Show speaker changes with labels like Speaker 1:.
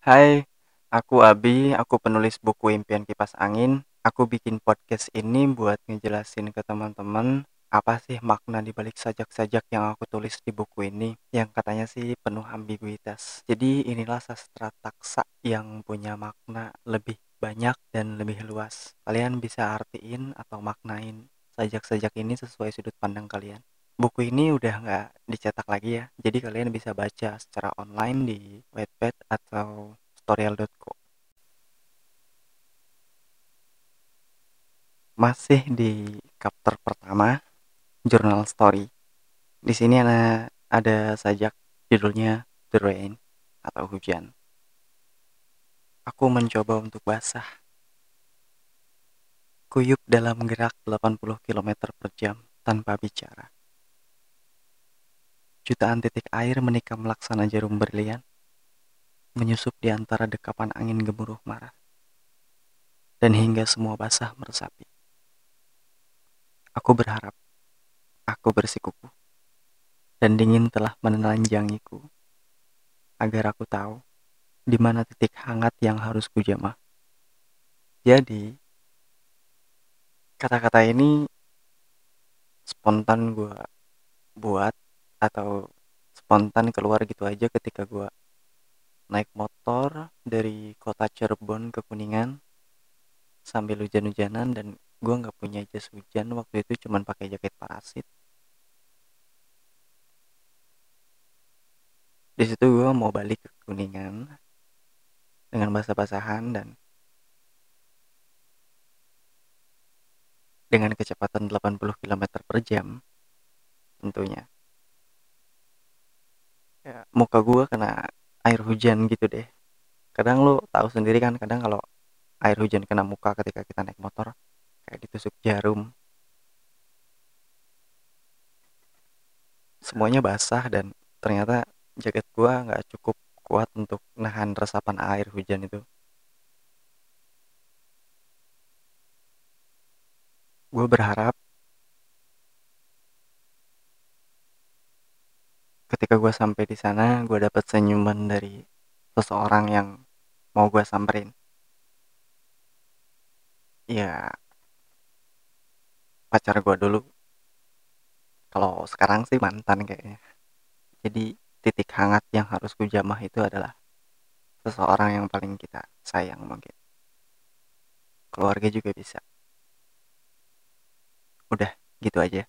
Speaker 1: Hai, aku Abi, aku penulis buku Impian Kipas Angin. Aku bikin podcast ini buat ngejelasin ke teman-teman apa sih makna di balik sajak-sajak yang aku tulis di buku ini yang katanya sih penuh ambiguitas. Jadi inilah sastra taksa yang punya makna lebih banyak dan lebih luas. Kalian bisa artiin atau maknain sajak-sajak ini sesuai sudut pandang kalian buku ini udah nggak dicetak lagi ya. Jadi kalian bisa baca secara online di Wattpad atau storyal.co masih di chapter pertama jurnal story. Di sini ada ada sajak judulnya The Rain atau hujan. Aku mencoba untuk basah. Kuyup dalam gerak 80 km per jam tanpa bicara Jutaan titik air menikam laksana jarum berlian, menyusup di antara dekapan angin gemuruh marah, dan hingga semua basah meresapi. Aku berharap, aku bersikupu, dan dingin telah menelanjangiku, agar aku tahu di mana titik hangat yang harus kujamah. Jadi, kata-kata ini spontan gue buat atau spontan keluar gitu aja ketika gue naik motor dari kota Cirebon ke Kuningan sambil hujan-hujanan dan gue nggak punya jas hujan waktu itu cuman pakai jaket parasit. Di situ gue mau balik ke Kuningan dengan basah-basahan dan dengan kecepatan 80 km per jam tentunya ya, muka gue kena air hujan gitu deh. Kadang lo tahu sendiri kan kadang kalau air hujan kena muka ketika kita naik motor kayak ditusuk jarum. Semuanya basah dan ternyata jaket gue nggak cukup kuat untuk nahan resapan air hujan itu. Gue berharap ketika gue sampai di sana gue dapat senyuman dari seseorang yang mau gue samperin. Ya pacar gue dulu. Kalau sekarang sih mantan kayaknya. Jadi titik hangat yang harus gue jamah itu adalah seseorang yang paling kita sayang mungkin. Keluarga juga bisa. Udah gitu aja